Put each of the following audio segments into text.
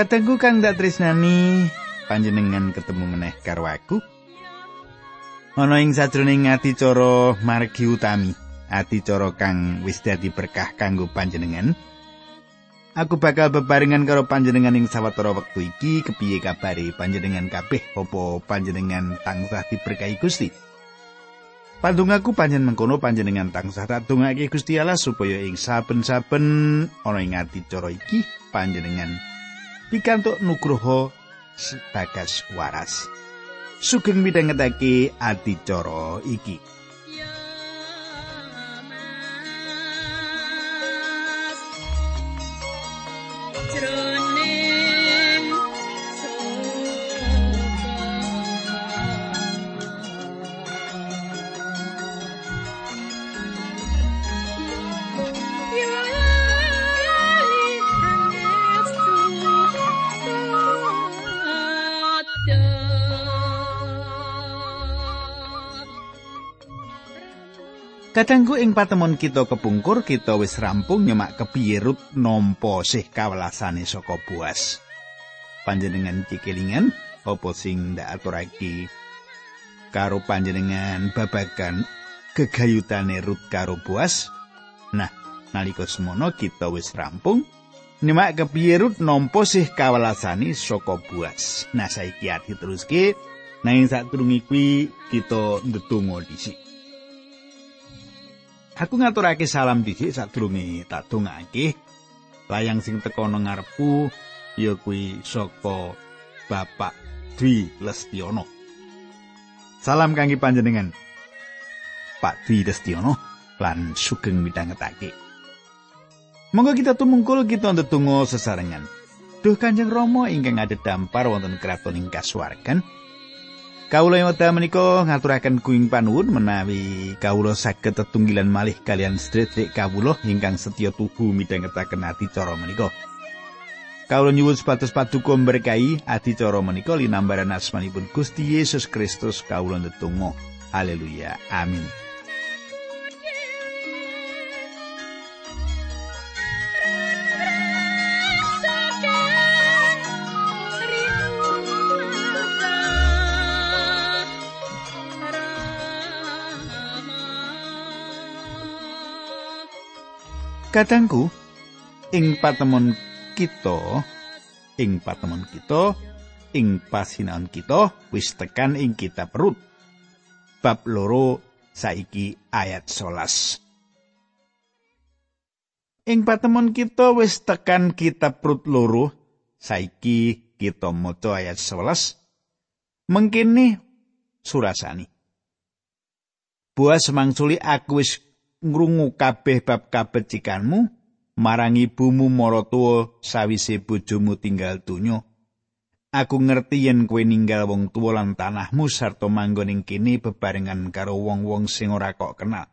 Katengku kang dak tresnani panjenengan ketemu meneh karo aku. Ana ing sajroning adicara margi utami, adicara kang wis dadi berkah kanggo panjenengan. Aku bakal bebarengan karo panjenengan ing sawetara wektu iki kepiye kabare panjenengan kabeh apa panjenengan tansah diberkahi Gusti. Pandungaku panjen mengkono panjenengan tansah tak dongake Gusti Allah supaya ing saben-saben ana ing adicara iki panjenengan pikantuk nugroho sebagas waras. Sugeng midhangetake adicara iki. Kadangku ing patemon kita kepungkur kita wis rampung nyemak kepiye Rut nampa sih kawelasane saka buas. Panjenengan cikelingan apa sing ndak aturake karo panjenengan babagan gegayutane Rut karo buas. Nah, nalika semono kita wis rampung nyemak kepiye Rut nampa sih kawelasane saka buas. Nah, saiki ati teruske nang satrungi kuwi kita ndedonga dhisik. Aku ngaturake salam dhisik sadurunge tak dongake. Layang sing teka nang ngarepku ya kuwi saka Bapak Dwi Lestiono. Salam kangge panjenengan. Pak Dwi Lestiono lan sugeng midhangetake. Monggo kita tumungkul kita ndedonga sesarengan. Duh Kanjeng Rama ingkang ada dampar wonten kraton ing kasuwargan. Kawula ing wekdal menika ngaturaken kuing panuwun menawi kawula saged tetunggilan malih kalian sedherek kawula ingkang setya tuhu midhangetaken adicara menika. Kawula nyuwun sepatus paduka berkahi adicara menika linambaran asmanipun Gusti Yesus Kristus kawula ndedonga. Haleluya. Amin. Kadangku ing patemon kita ing patemon kita ing pasinaon kita wis tekan ing kitab Rut. Bab loro saiki ayat 11 Ing patemon kita wis tekan kitab Rut loro saiki kita maca ayat 11 mengkini surasani. Buas mangsuli aku wis ngrungu kabeh bab kabecikanmu marang ibumu maratuwa sawise bojomu tinggal donya. Aku ngerti yen kowe ninggal wong tuwa lan tanahmu sarta manggon ing kene bebarengan karo wong-wong sing ora kok kenal.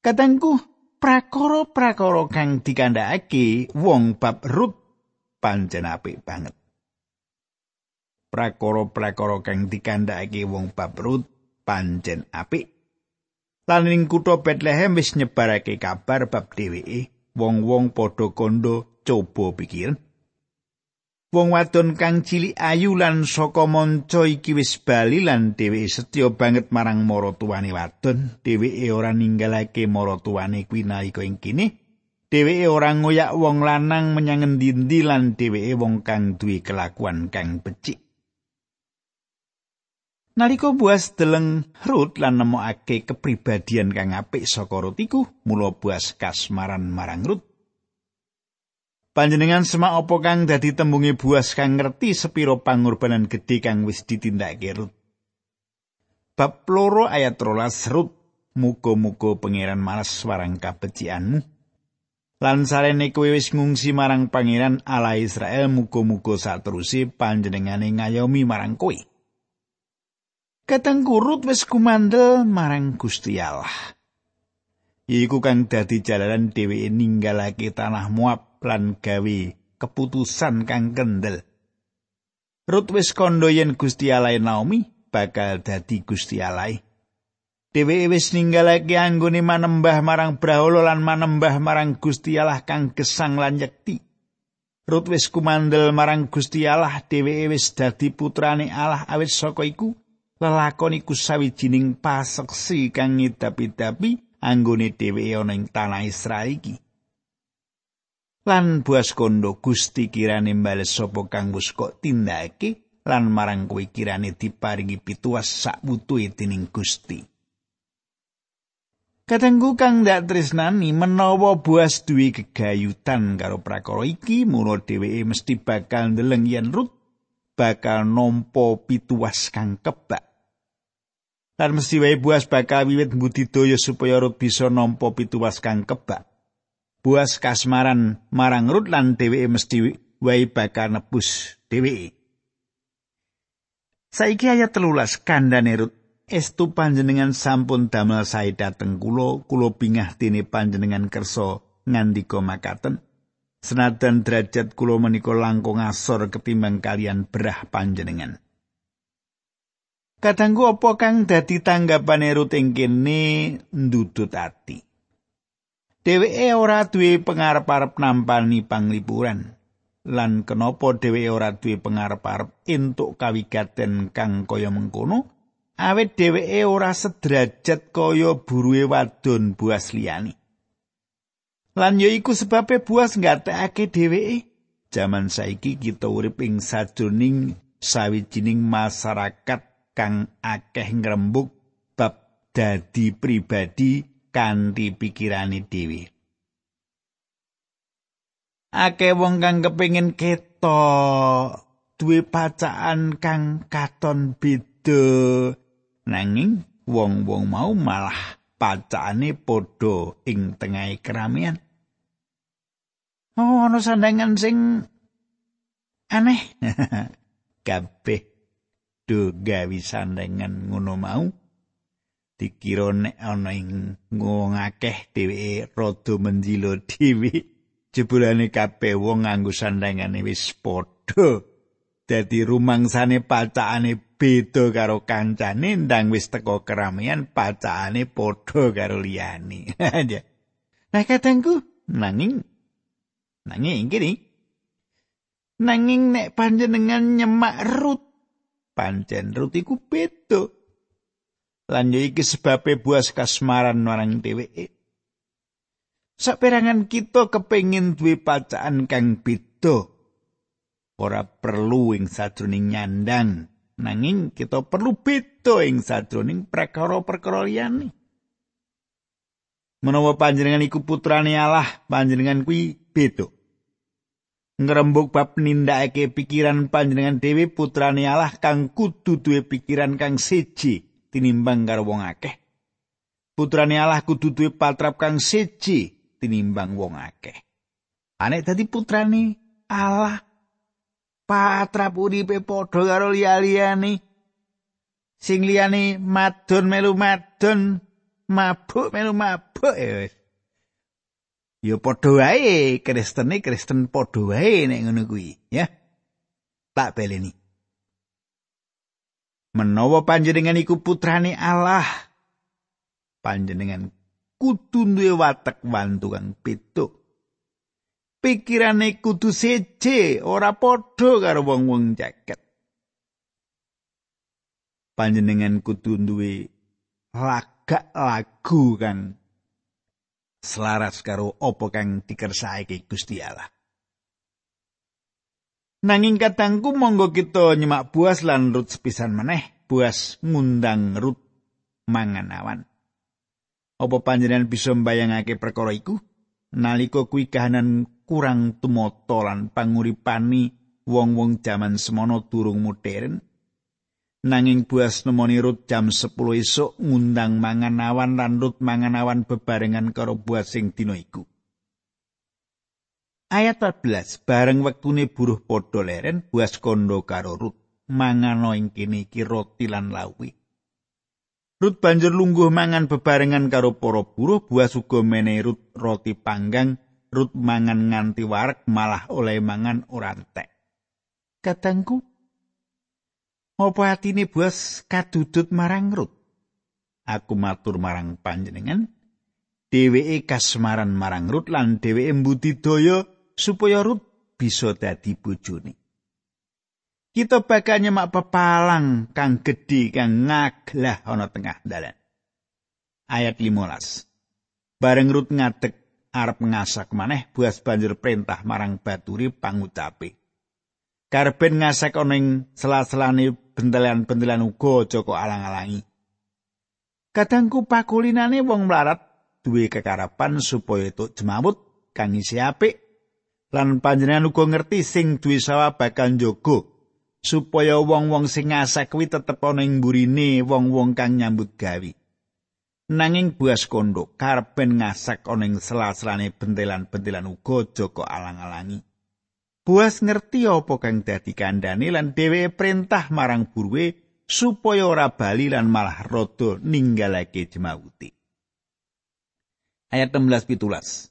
Katangku prakara-prakara kang dikandhakake wong bab rut pancen apik banget. Prakara-prakara kang dikandhakake wong bab rut pancen apik Lan ing kutha Bethlehem wis nyebarake kabar bab dheweke, wong-wong padha kondo coba pikir. Wong wadon kang cilik ayu lan saka manca iki wis bali lan dheweke setya banget marang maratuwane wadon. Dheweke ora ninggalake maratuwane kuwi nalika ing kene. Dheweke ora ngoyak wong lanang menyang endi-endi lan dheweke wong kang duwe kelakuan kang becik. Nalika buas deleng Rut lan nemokake kepribadian kang apik saka Rut iku, mula buas kasmaran marang Rut. Panjenengan semak apa kang dadi tembunge buas kang ngerti sepiro pangorbanan gedhe kang wis ditindakake Rut. Bab loro ayat rolas Rut, muga-muga pangeran malas warang kabecikanmu. Lan sarene kowe wis ngungsi marang pangeran Allah Israel, muga-muga saterusé panjenengane ngayomi marang kowe. Kateng kurut wis kumandel marang Gusti Allah. Iku kang dadi jalaran dheweke ninggalake tanah Moab lan gawe keputusan kang kendel. Rut wis kandha yen Gusti Allah Naomi bakal dadi Gusti Allah. Dheweke wis ninggalake anggone manembah marang Brahala lan manembah marang Gusti Allah kang gesang lan yekti. Rut wis kumandel marang Gusti Allah dheweke wis dadi putrane Allah awit saka iku lelakon iku sawijining paseksi kang ngidapi-dapi anggone dheweke ana ing tanah Israel iki. Lan buas kondo Gusti kirane mbales sapa kang wis kok tindake lan marang kowe kirane diparingi pituas sak wutuhe dening Gusti. Katenggu kang ndak tresnani menawa buas duwe gegayutan karo prakara iki mula dheweke mesti bakal ndeleng yen Rut bakal nampa pituas kang kebak. Lan mesti wae buas bakal wiwit mbudidaya supaya Rut bisa nampa pituas kang kebak. Buas kasmaran marang Rut lan dheweke mesti wae bakal nebus dheweke. Saiki ayat telulas kandhane Rut estu panjenengan sampun damel sae dhateng kula kula bingah dene panjenengan kersa ngandika makaten senajan derajat kula menika langkung asor ketimbang kalian berah panjenengan Kadangku apa kang dadi tanggapane Rut ing kene? Ndudut ati. Dheweke ora duwe pangarep-arep nampani panglipuran. Lan kenapa dheweke ora duwe pangarep-arep entuk kawigaten kang kaya mengkono? Awet dheweke ora sederajat kaya buruwe wadon buas liyani. Lan ya iku sebabe buas nggatekake dheweke. Jaman saiki kita urip ing sajroning sawijining masyarakat kang akeh ngrembug bab dadi pribadi kanthi pikirane dhewe. Akeh wong kang kepengin keto duwe pacaan kang katon beda nanging wong-wong mau malah pacane padha ing tengahing keramian. Oh, ana sandangan sing aneh. Kabeh do gawe sandangan ngono mau. Dikira nek ana ing wong akeh dheweke rada menjilo dhewe. Jebulane kabeh wong nganggo sandangane wis padha. Dadi rumangsane pacane beda karo kancane ndang wis teko keramaian pacane padha karo liyane. nah katengku nanging nanging iki nanging nek panjenengan nyemak rut pancen rut iku beda. Lan iki sebabe buas kasmaran marang dheweke. Saperangan kita kepengin duwe pacaan kang beda. Ora perlu ing sajroning nyandang nanging kita perlu beda ing sadroning perkara-perkara liyane. Menawa panjenengan iku putrane Allah, panjenengan kuwi beda. Ngrembug bab nindakake pikiran panjenengan dhewe putrane Allah kang kudu duwe pikiran kang siji tinimbang karo wong akeh. Putrane Allah kudu duwe patrap kang siji tinimbang wong akeh. Anek dadi putrane Allah patrap uripe padha karo liya-liyane sing liyane madon melu madon mabuk melu mabuk ya wis ya padha wae kristene kristen padha wae nek ngono kuwi ya. Tak beleni menawa panjenengan iku putrane Allah panjenengan kudu duwe watek wantu kang pituk pikirane kudu seje ora padha karo wong-wong jaket. Panjenengan kudu duwe lagak lagu kan selaras karo apa kang dikersake Gusti Allah. Nanging katangku monggo kita nyemak buas lan rut sepisan meneh buas ngundang rut mangan awan. Apa panjenengan bisa mbayangake perkara iku? Nalika kuwi kahanan kurang tumata lan panguripani wong-wong jaman semono durung modern nanging buas nemoni rut jam 10 esuk ngundang mangan awan lan rut mangan awan bebarengan karo buas sing dina iku ayat 14 bareng wektune buruh padha leren buas kondo karo rut mangano ing kene iki roti lan lawi Rut banjur lungguh mangan bebarengan karo para buruh buas uga menehi Rut roti panggang Rut mangan nganti warek malah oleh mangan ora entek. Katangku, apa atine bos kadudut marang Rut? Aku matur marang panjenengan, dheweke kasmaran marang Rut lan dheweke mbudidaya supaya Rut bisa dadi bojone. Kita bakal nyemak pepalang kang gedhe kang ngaglah ana tengah dalan. Ayat 15. Bareng Rut ngadeg arep ngasak maneh buas banjur perintah marang baturi pangucape. Karben ngasak ana ing sela-selane bentelan-bentelan uga aja kok alang-alangi. Kadangku pakulinane wong mlarat duwe kekarapan supaya tuk jemawut kang isi apik lan panjenengan uga ngerti sing duwe sawah bakal njogo supaya wong-wong sing ngasak kuwi tetep ana ing burine wong-wong kang nyambut gawe. Nanging buas kondo karben ngasak ana ing sela-selane bentelan-bentelan uga aja kok alang-alangi. Buas ngerti apa kang dadi kandhane lan dheweke perintah marang buruwe supaya ora bali lan malah rada ninggalake jemawuti. Ayat 16 pitulas.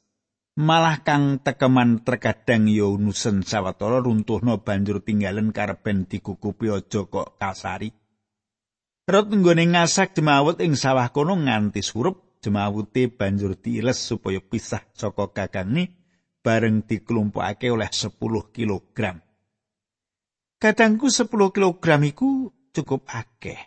Malah kang tekeman terkadang yo nusen sawetara runtuhno banjur tinggalen karben dikukupi aja kok kasari. Rot nggone ngasak jemawut ing sawah kono nganti surup jemawute banjur diiles supaya pisah saka gagangne bareng diklumpukake oleh 10 kilogram. Kadangku 10 kilogram iku cukup akeh.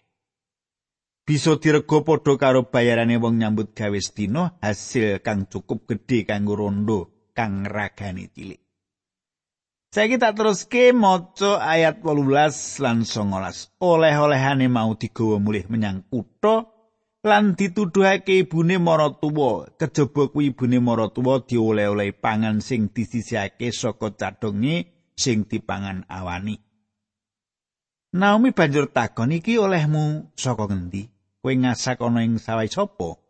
Bisa dirego padha karo bayarane wong nyambut gawe sedina hasil kang cukup gedhe kanggo rondo kang ragane cilik. Saiki tak teruske maca ayat 18 lan 19. Oleh-olehane mau digawa mulih menyang kutha lan dituduhake ibune maratuwa. Kejaba kuwi ibune maratuwa dioleh-oleh pangan sing disisihake saka cadonge sing dipangan awani. Naomi banjur takon iki olehmu saka ngendi? Kowe ngasak ana ing sawah sapa?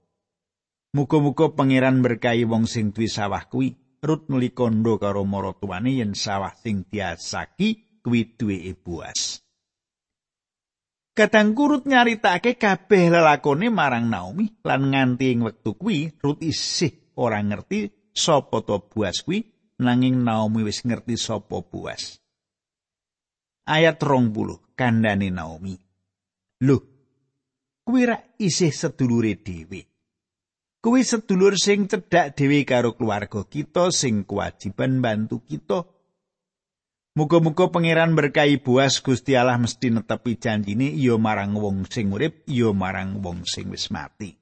Muga-muga pangeran berkahi wong sing duwe sawah kuwi. Rut nuli kondo karo maratuwane yen sawah sing diasaki kuwi duwe Boas. Kadang kurut nyaritake kabeh lelakone marang Naomi lan nganti ing wektu kuwi Rut isih ora ngerti sapa to Boas kuwi nanging Naomi wis ngerti sapa Boas. Ayat 20 kandhane Naomi. Loh, kuwi ra isih sedulure dhewe. Kuwi sedulur sing cedhak dhewe karo keluarga kita sing kewajiban bantu kita. Muga-muga pangeran berkahi buas Gusti Allah mesti netepi janjine iya marang wong sing urip, iya marang wong sing wis mati.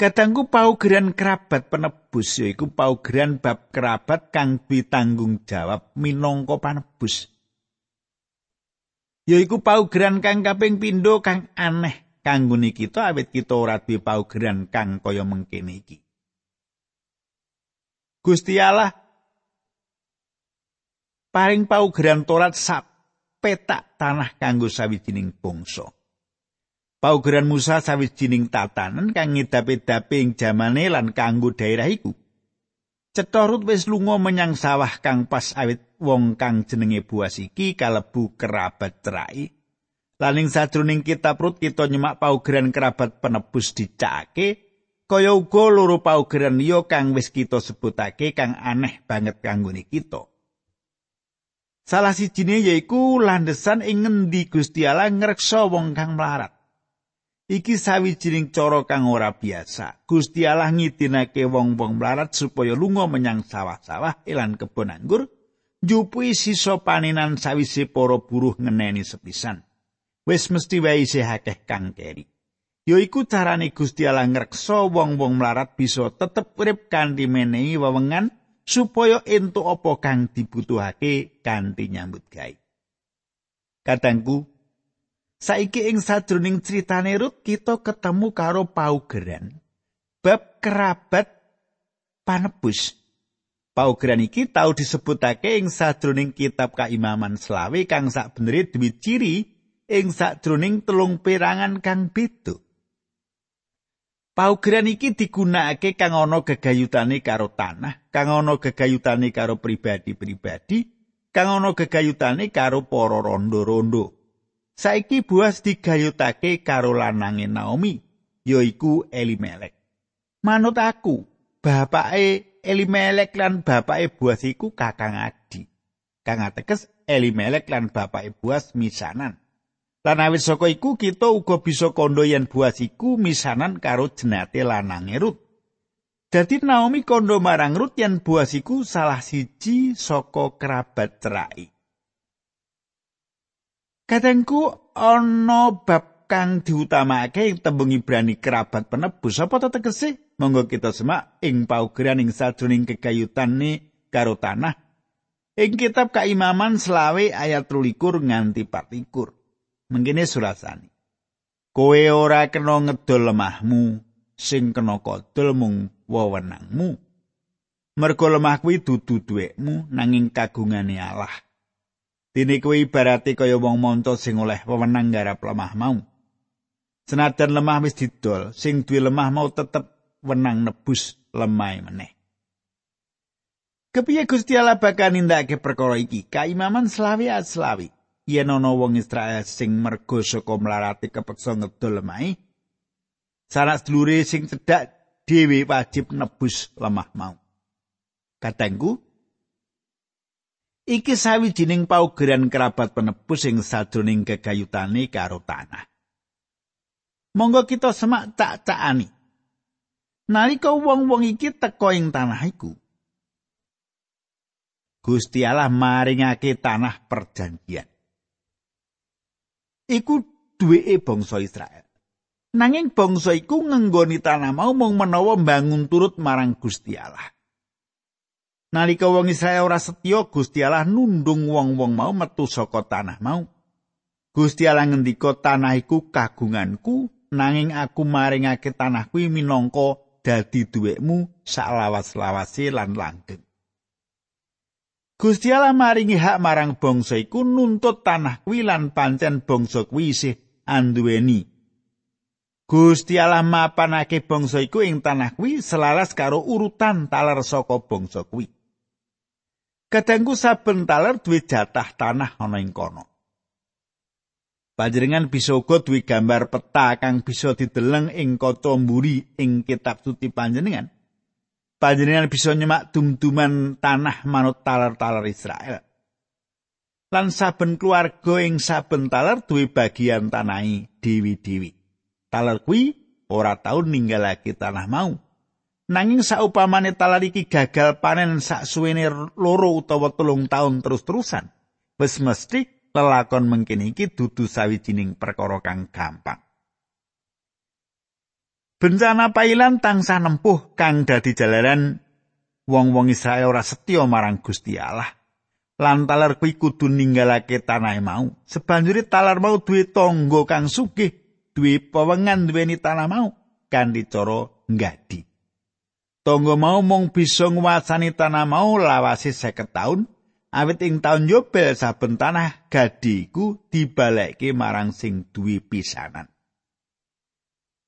Katanggu paugeran kerabat penebus yaiku paugeran bab kerabat kang ditanggung jawab minangka panebus. yaiku paugeran kang kaping pindho kang aneh kanggone kita awit kita ora duwe paugeran kang kaya mengkene iki. Gusti Allah paring paugeran Torat sak petak tanah kanggo sawijining bangsa. Paugeran Musa sawijining tatanan kang ngedape-dape ing jamane lan kanggo daerah iku. Cetorut wis lunga menyang sawah kang pas awit wong kang jenenge Buas iki kalebu kerabat cerai. Laning sajroning kitab Rut kita nyemak paugeran kerabat penebus dicake kaya uga loro paugeran liya kang wis kita sebutake kang aneh banget kanggone kita. Salah sijine yaiku landesan ing ngendi Gusti Allah ngreksa wong kang melarat. Iki sawijining cara kang ora biasa. Gusti Allah ngidinake wong-wong mlarat supaya lunga menyang sawah-sawah lan kebon anggur, njupui sisa panenan sawise para buruh ngeneni sepisan. Wis mesti wae isih akeh kang keri. Yaiku carane Gusti Allah ngreksa wong-wong mlarat bisa tetep urip kanthi menehi wewengan supaya entuk apa kang dibutuhake kanthi nyambut gawe. Kadangku, Saiki ing sadroning critane Rut kita ketemu karo paugeran bab kerabat panebus. Paugeran iki tau disebutake ing sadroning kitab Kaimaman Selawe kang sakbenere duwe ciri ing sadroning telung perangan kang beda. Paugeran iki digunakake kang ana gegayutane karo tanah, kang ana gegayutane karo pribadi-pribadi, kang ana gegayutane karo para rondo-rondo. Saiki buas digayutake karo lanange Naomi, yaiku Elimelek. Manut aku, bapake Elimelek lan bapake buas iku kakang adi. Kang ateges Elimelek lan bapake buas misanan. Lan awit saka iku kita uga bisa kandha yen buas iku misanan karo jenate lanange Rut. Dadi Naomi kondo marang Rut yen Boas iku salah siji saka kerabat cerai. Kadangku ana bab kang diutamakake ing tembung Ibrani kerabat penebus apa ta tegese? Monggo kita semak ing paugeran ing sajroning kegayutane karo tanah. Ing kitab Kaimaman selawe ayat 13 nganti 14. Mengkene surasane. Kowe ora kena ngedol lemahmu, sing kena kodol mung wewenangmu. Mergo lemah kuwi dudu duwekmu nanging kagungane Allah. Dene kuwi ibarate kaya wong monco sing oleh wewenang garap lemah mau. Senajan lemah wis didol, sing duwe lemah mau tetep wenang nebus lemah meneh. Kepiye Gusti Allah bakal nindakake perkara iki? Kaimaman selawi at selawi. Yen ana wong Israel sing mergo saka mlarati kepeksa ngedol lemahe, sanak sedulure sing cedhak dhewe wajib nebus lemah mau. Katengku, iki sawijining paugeran kerabat penebus sing sadroning kegayutane karo tanah. Monggo kita semak cak-cakani. Nalika wong-wong iki teka ing tanah iku, Gusti Allah maringake tanah perjanjian. Iku duweke bangsa Israel. Nanging bangsa iku ngenggoni tanah mau mung menawa mbangun turut marang Gusti Allah. Nalika wong Israel ora setya, Gusti Allah nundung wong-wong mau metu saka tanah mau. Gusti Allah ngendika tanah iku kagunganku, nanging aku maringake tanah kuwi minangka dadi duwekmu saklawas-lawase lan langgeng. Gusti Allah maringi hak marang bangsa iku nuntut tanah kuwi lan pancen bangsa kuwi isih anduweni Gusti Allah mapanake bangsa iku ing tanah kuwi selaras karo urutan taler saka bangsa kuwi. Kadangku saben taler duwe jatah tanah ana ing kono. Panjenengan bisa uga duwe gambar peta kang bisa dideleng ing kaca mburi ing kitab suci panjenengan. Panjenengan bisa nyemak dum-duman tanah manut taler-taler Israel. Lan saben keluarga ing saben taler duwe bagian tanahi dewi-dewi. talar kuwi ora tau ninggalake tanah mau. Nanging saupamane talar iki gagal panen sak suwene loro utawa telung taun terus-terusan, wis mesti lelakon mengkini iki dudu sawijining perkara kang gampang. Bencana pailan tangsa nempuh kang dadi jalaran wong-wong Israel ora setya marang Gusti Allah. Lan talar kuwi kudu ninggalake tanah mau. Sebanjuri talar mau duwe tangga kang sugih duwe pewengan duweni tanah mau kanthi cara nggadi. Tonggo mau mung bisa nguwasani tanah mau lawase 50 taun, awit ing taun Yobel saben tanah gadiku dibalekke marang sing duwe pisanan.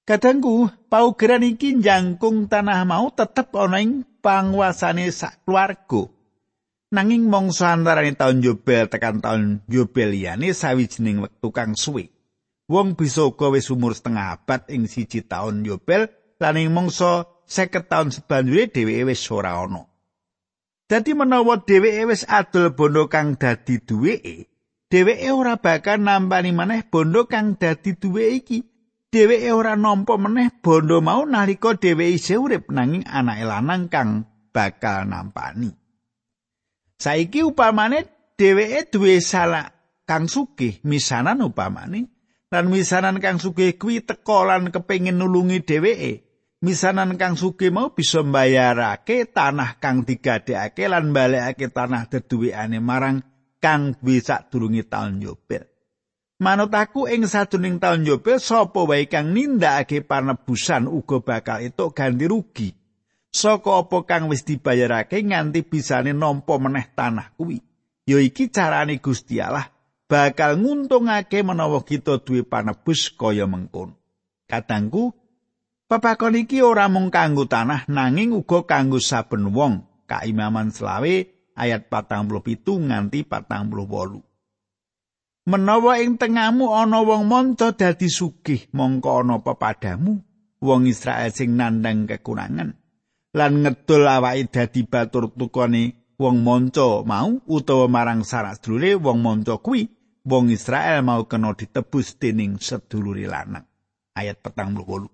Kadangku, paugeran iki njangkung tanah mau tetep ana ing panguasane sak keluarga. Nanging mongso antaraning taun Yobel tekan taun Yobel liyane sawijining wektu kang suwe. Wong bisa uga wis umur setengah abad ing siji taun Yobel lan ing mangsa 50 taun sebanjure dheweke wis ora ana. Dadi menawa dheweke wis adol bondo kang dadi duweke, dheweke ora bakal nampani maneh bondo kang dadi duwe iki. Dheweke ora nampa meneh bondo mau nalika dheweke isih urip nanging anake lanang kang bakal nampani. Saiki upamane dheweke duwe salah kang sugih misanan upamane. Lan misanan kang sugih kuwi teka lan kepengin nulungi dheweke. Misanan kang sugih mau bisa mbayarake tanah kang digadekake lan balekake tanah deduwekane marang kang bisa sadurunge taun yobel manut aku ing sajroning taun yobel sapa wae kang nindakake panebusan uga bakal itu ganti rugi saka apa kang wis dibayarake nganti bisane nampa meneh tanah kuwi ya iki carane Gusti Allah bakal nguntungake menawa kita duwe panebus kaya mengkon. Katangku, papakon iki ora mung kanggo tanah nanging uga kanggo saben wong. Kaimaman selawe ayat 47 nganti 48. Menawa ing tengahmu ana wong monco dadi sugih, mongko ana pepadamu wong Israel sing nandang kekurangan lan ngedol awake dadi batur tukone wong monco mau utawa marang sarak sedulure wong monco kuwi wong Israel mau kena ditebus dening seduluri lanang. Ayat petang bulu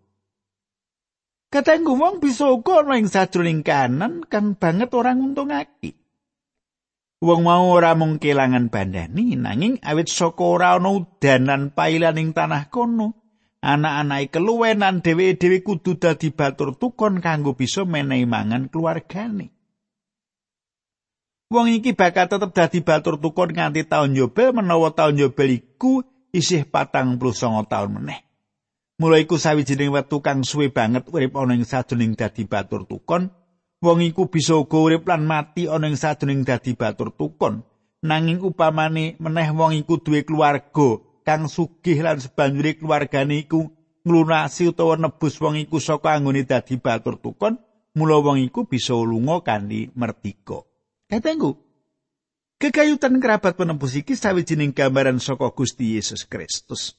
Kadangku wong bisa uga ana ing sajroning kanan kang banget ora nguntungake. Wong mau ora mung kelangan bandani nanging awit saka ora ana udan lan pailan ing tanah kono. Anak-anake keluwenan dhewe-dhewe kudu dadi batur tukon kanggo bisa menehi mangan keluargane. Wong iki bakal tetep dadi batur tukon nganti taun yobel menawa taun yobel iku isih patang puluh songo taun meneh. Mula iku sawijining wektu kang suwe banget urip ana ing sajroning dadi batur tukon. Wong iku bisa uga urip lan mati ana ing sajroning dadi batur tukon. Nanging upamane meneh wong iku duwe keluarga kang sugih lan sebanjure keluargane iku nglunasi utawa nebus wong iku saka anggone dadi batur tukon, mula wong iku bisa lunga kanthi merdika. Katengku, kekayutan kerabat penembus iki sawijining gambaran saka Gusti Yesus Kristus.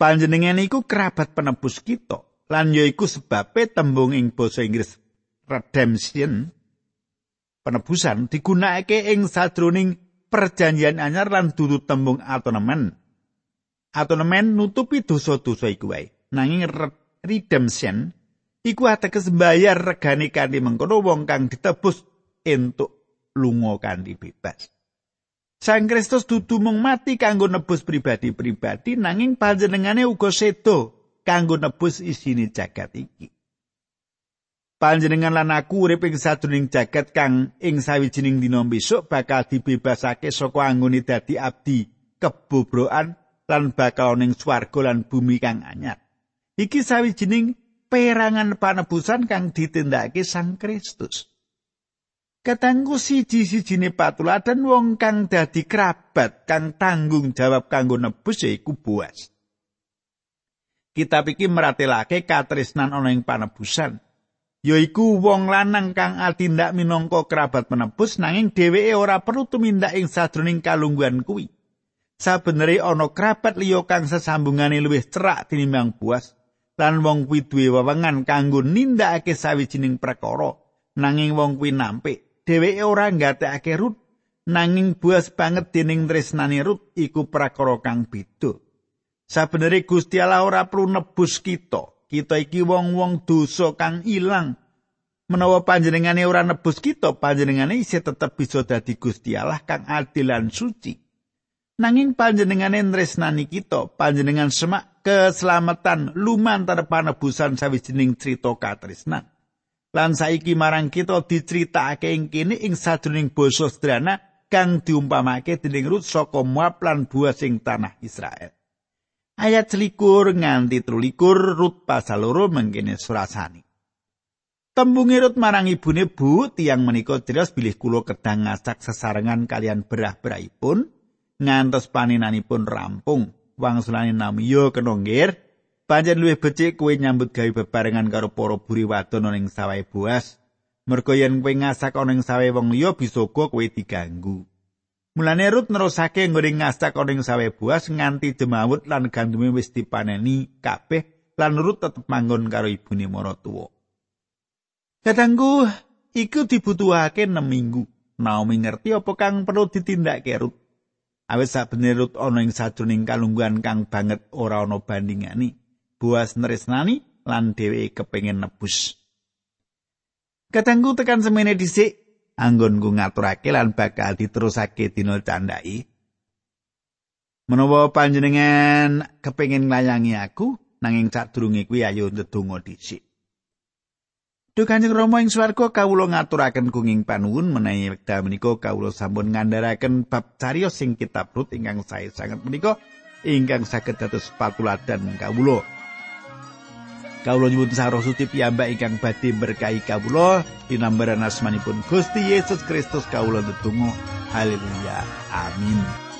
Panjenengan iku kerabat penebus kita lan ya iku sebabe tembung ing basa Inggris redemption penebusan digunakake ing sadroning perjanjian anyar lan dudu tembung atonement. Atonement nutupi dosa-dosa iku wae. Nanging redemption iku ateges mbayar regane kanthi mengkono wong kang ditebus entuk lunga kanthi bebas. Sang Kristus dudu mung mati kanggo nebus pribadi-pribadi nanging panjenengane uga sedo kanggo nebus isine jagat iki. Panjenengan lan aku urip ing sadurunging jagat kang ing sawijining dina besok bakal dibebasake saka anggone dadi abdi kebobrokan lan bakal ning swarga lan bumi kang anyar. Iki sawijining perangan panebusan kang ditindakake Sang Kristus. Katanggu siji-sijine patuladan wong kang dadi kerabat kang tanggung jawab kanggo nebus yaiku buas. Kitab iki meratelake katresnan ana ing panebusan. Yaiku wong lanang kang atindak minangka kerabat penebus nanging dheweke ora perlu tumindak ing sadroning kalungguhan kuwi. Sabenere ana kerabat liya kang sesambungane luwih cerak tinimbang buas lan wong kuwi duwe wewengan kanggo nindakake sawijining perkara nanging wong kuwi nampik dheweke ora nggatekake Rut nanging buas banget dening tresnane Rut iku prakara kang beda. Sabenere Gusti Allah ora perlu nebus kita. Kita iki wong-wong dosa kang ilang. Menawa panjenengane ora nebus kita, panjenengane isih tetep bisa dadi Gusti Allah kang adil lan suci. Nanging panjenengane tresnani kita, panjenengan semak keselamatan lumantar panebusan sawijining crita katresnan. lan saiki marang kita diceritakake ing kene ing sadroning basa sederhana kang diumpamake dening Rut saka Moab lan buah sing tanah Israel. Ayat selikur nganti trulikur Rut pasal loro mengkene surasani. Tembung Rut marang ibune bu tiang menika jelas bilih kula kedang ngasak sesarengan kalian berah-berahipun ngantos paninanipun rampung wangsulane nami yo kenonggir Panjen luwih becik kowe nyambut gawe bebarengan karo para buri wadon ning sawahe buas. Mergo yen kowe ngasak ana ing sawahe wong liya bisa kowe diganggu. Mulane Rut nerusake nggone ngasak ana ing sawahe buas nganti jemawut lan gandume wis dipaneni kabeh lan Rut tetep manggon karo ibune maratuwa. Kadangku iku dibutuhake 6 minggu. Naomi ngerti apa kang perlu ditindakake Rut. Awis sakbenere Rut ana ing sajroning kalungguhan kang banget ora ana bandingane. buas nresnani lan dheweke kepengin nebus. Katanggu tekan semene dhisik anggonku ngaturake lan bakal diterusake dina candhai. Menawa panjenengan kepengin nglayangi aku nanging sadurunge kuwi ayo ndedonga dhisik. Duh Kanjeng Rama ing swarga kawula ngaturaken kenging panuwun menawi wekdal menika kawula sampun ngandharaken bab cariyos sing kitab Rut ingkang sae sanget menika ingkang saged dados patuladan kawula. Kawula nyuwun sarosuti piyambak ingkang badhe berkahi kawula. Dinambaran asmanipun Gusti Yesus Kristus kawula ndedonga. Haleluya. Amin